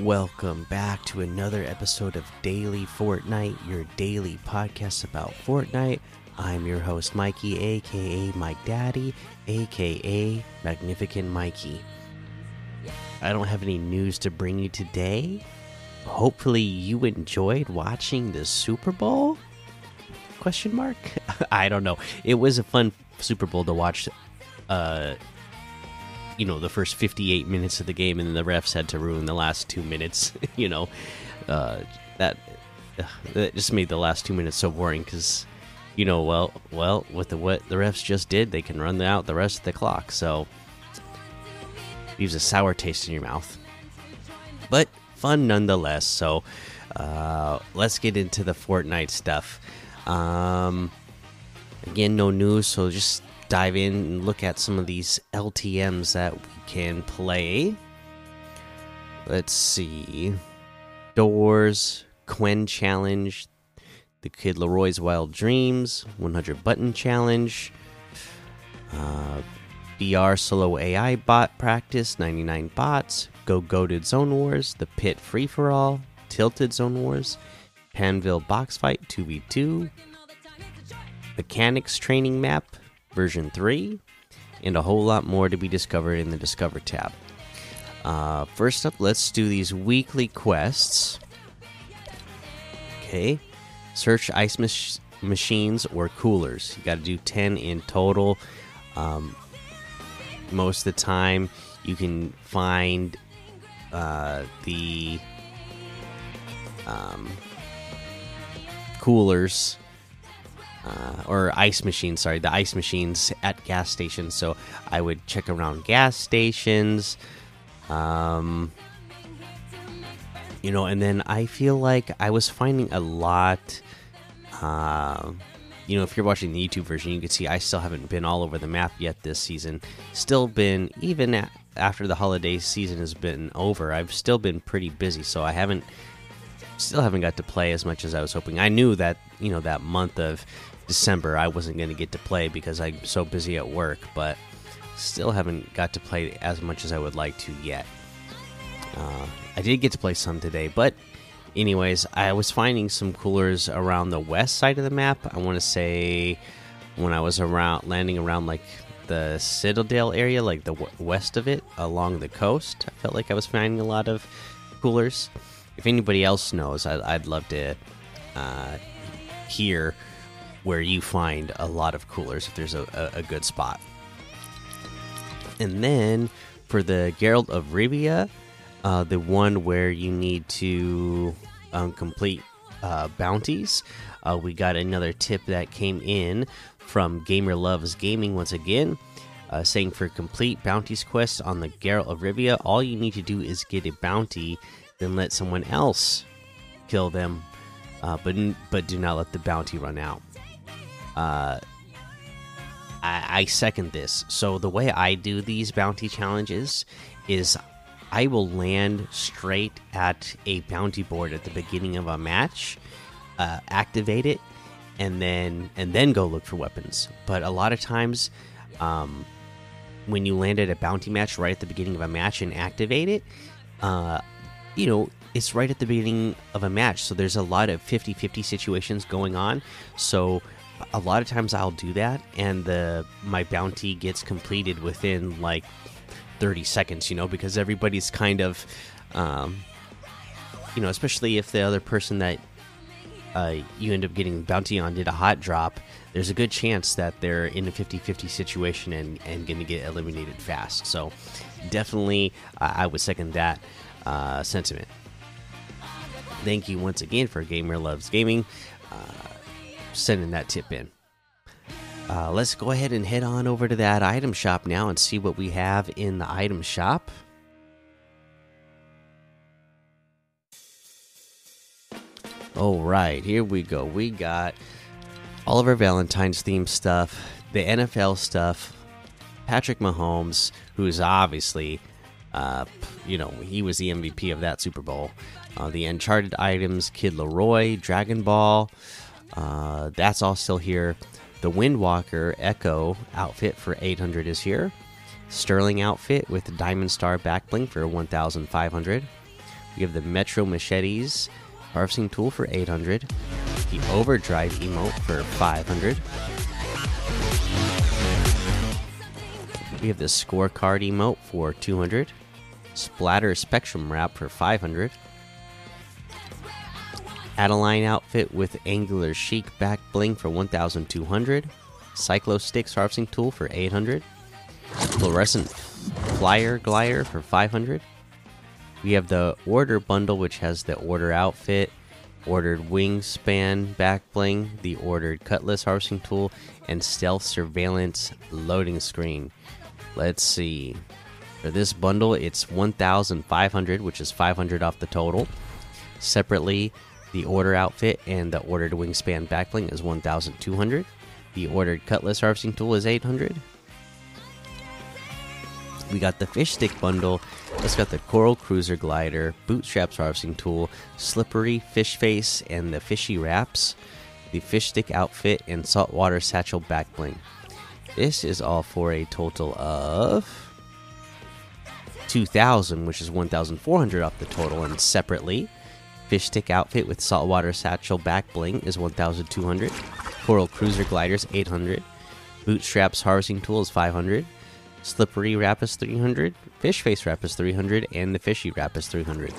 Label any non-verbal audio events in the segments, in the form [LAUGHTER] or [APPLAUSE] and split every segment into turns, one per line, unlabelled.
Welcome back to another episode of Daily Fortnite, your daily podcast about Fortnite. I'm your host, Mikey, aka Mike Daddy, aka Magnificent Mikey. I don't have any news to bring you today. Hopefully, you enjoyed watching the Super Bowl? Question mark? [LAUGHS] I don't know. It was a fun Super Bowl to watch. Uh, you know the first 58 minutes of the game and then the refs had to ruin the last two minutes [LAUGHS] you know. Uh, that that just made the last two minutes so boring because you know well well with the what the refs just did they can run out the rest of the clock. So leaves a sour taste in your mouth. But fun nonetheless. So uh, let's get into the fortnite stuff. Um, again no news so just dive in and look at some of these LTMs that we can play. Let's see. Doors, Quen Challenge, the Kid LAROI's Wild Dreams, 100 Button Challenge, uh, Solo AI Bot Practice, 99 bots, Go Goated Zone Wars, The Pit Free for All, Tilted Zone Wars, Pandvil Box Fight 2v2, Mechanics Training Map, version 3, and a whole lot more to be discovered in the Discover tab. Uh, first up, let's do these weekly quests. Okay, search ice mach machines or coolers. You got to do 10 in total. Um, most of the time, you can find uh, the um, coolers uh, or ice machines. Sorry, the ice machines at gas stations. So I would check around gas stations. Um, you know, and then I feel like I was finding a lot. Uh, you know, if you're watching the YouTube version, you can see I still haven't been all over the map yet this season. Still been even after the holiday season has been over. I've still been pretty busy, so I haven't still haven't got to play as much as I was hoping. I knew that you know that month of December I wasn't going to get to play because I'm so busy at work, but still haven't got to play as much as I would like to yet. Uh, I did get to play some today, but anyways, I was finding some coolers around the west side of the map. I want to say when I was around landing around like the Citadel area, like the west of it, along the coast. I felt like I was finding a lot of coolers. If anybody else knows, I, would love to uh, hear where you find a lot of coolers if there's a, a, a good spot. And then for the Geralt of Rivia, uh, the one where you need to um, complete uh, bounties, uh, we got another tip that came in from Gamer Loves Gaming once again. Uh, saying for complete bounties quest on the Geralt of Rivia, all you need to do is get a bounty, then let someone else kill them, uh, but but do not let the bounty run out. Uh, I, I second this. So the way I do these bounty challenges is I will land straight at a bounty board at the beginning of a match, uh, activate it, and then and then go look for weapons. But a lot of times, um, when you land at a bounty match right at the beginning of a match and activate it, uh, you know it's right at the beginning of a match, so there's a lot of 50-50 situations going on. So a lot of times I'll do that, and the my bounty gets completed within like 30 seconds. You know, because everybody's kind of, um, you know, especially if the other person that uh, you end up getting bounty on did a hot drop, there's a good chance that they're in a 50-50 situation and and going to get eliminated fast. So definitely, uh, I would second that uh, sentiment. Thank you once again for Gamer Loves Gaming. Sending that tip in. Uh, let's go ahead and head on over to that item shop now and see what we have in the item shop. All right, here we go. We got all of our Valentine's theme stuff, the NFL stuff, Patrick Mahomes, who's obviously, uh, you know, he was the MVP of that Super Bowl. Uh, the Uncharted items, Kid LAROI, Dragon Ball. Uh, that's all still here. The Windwalker Echo outfit for 800 is here. Sterling outfit with Diamond Star back bling for 1,500. We have the Metro Machetes harvesting tool for 800, the Overdrive emote for 500. We have the Scorecard emote for 200, Splatter Spectrum Wrap for 500. Adeline outfit with angular chic back bling for 1200 cyclo sticks harvesting tool for 800 fluorescent flyer glider for 500 we have the order bundle which has the order outfit ordered wingspan back bling the ordered cutlass harvesting tool and stealth surveillance loading screen. Let's see. For this bundle it's 1500 which is 500 off the total. Separately the order outfit and the ordered wingspan backbling is 1200. The ordered cutlass harvesting tool is 800. We got the fish stick bundle. It's got the coral cruiser glider, bootstraps harvesting tool, slippery fish face, and the fishy wraps. The fish stick outfit and saltwater satchel backbling. This is all for a total of 2000, which is 1400 off the total, and separately Fish stick outfit with saltwater satchel back bling is 1,200. Coral cruiser gliders 800. Bootstraps harvesting tool is 500. Slippery wrap is 300. Fish face wrap is 300, and the fishy wrap is 300.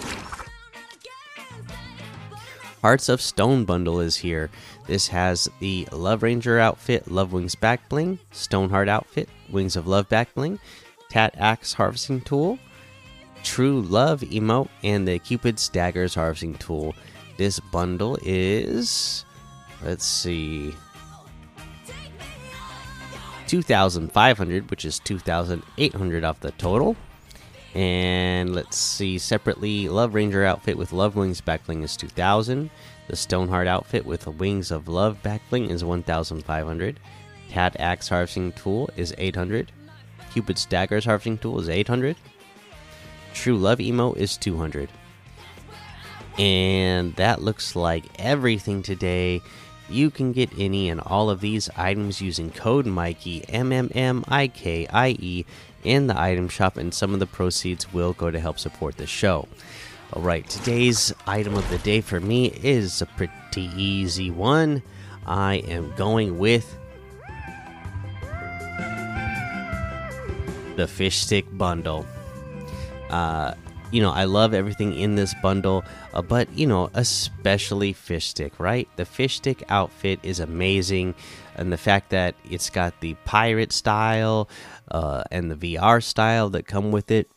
Hearts of Stone bundle is here. This has the Love Ranger outfit, Love Wings back bling, Stoneheart outfit, Wings of Love back bling, Tat Axe harvesting tool, True Love emote and the Cupid's Daggers harvesting tool. This bundle is, let's see, 2,500, which is 2,800 off the total. And let's see, separately, Love Ranger outfit with Love Wings backbling is 2,000. The Stoneheart outfit with Wings of Love backbling is 1,500. Tat Axe harvesting tool is 800. Cupid's Daggers harvesting tool is 800. True Love emote is 200. And that looks like everything today. You can get any and all of these items using code Mikey M M M I K I E in the item shop, and some of the proceeds will go to help support the show. All right, today's item of the day for me is a pretty easy one. I am going with the fish stick bundle. Uh, you know, I love everything in this bundle, uh, but you know, especially fish stick, right? The fish stick outfit is amazing, and the fact that it's got the pirate style uh, and the VR style that come with it.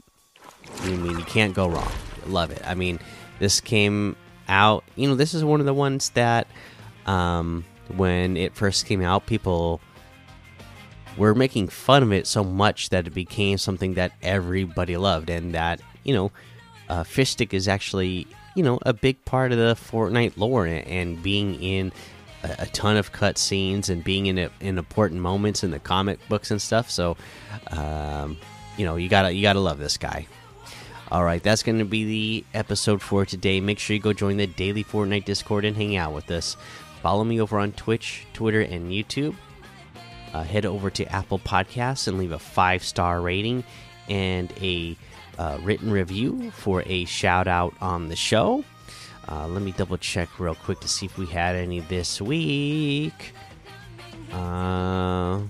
I mean, you can't go wrong. Love it. I mean, this came out. You know, this is one of the ones that, um, when it first came out, people we're making fun of it so much that it became something that everybody loved, and that you know, uh, is actually you know a big part of the Fortnite lore, and being in a, a ton of cutscenes and being in a, in important moments in the comic books and stuff. So, um, you know, you gotta you gotta love this guy. All right, that's going to be the episode for today. Make sure you go join the daily Fortnite Discord and hang out with us. Follow me over on Twitch, Twitter, and YouTube uh, head over to Apple Podcasts and leave a five star rating and a uh, written review for a shout out on the show. Uh, let me double check real quick to see if we had any this week. Uh,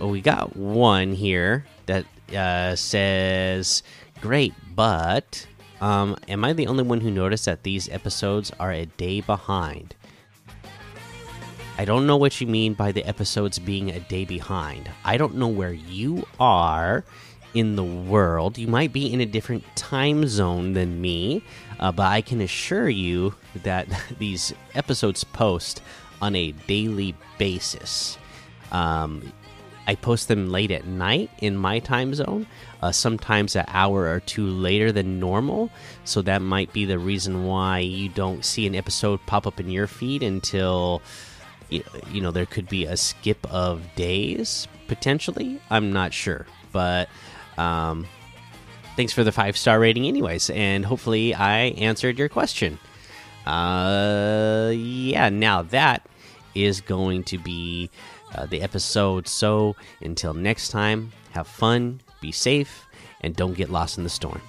oh, we got one here that uh, says, Great, but um, am I the only one who noticed that these episodes are a day behind? I don't know what you mean by the episodes being a day behind. I don't know where you are in the world. You might be in a different time zone than me, uh, but I can assure you that [LAUGHS] these episodes post on a daily basis. Um, I post them late at night in my time zone, uh, sometimes an hour or two later than normal. So that might be the reason why you don't see an episode pop up in your feed until you know there could be a skip of days potentially. I'm not sure. But um thanks for the five star rating anyways and hopefully i answered your question. Uh yeah now that is going to be uh, the episode. So until next time have fun be safe and don't get lost in the storm.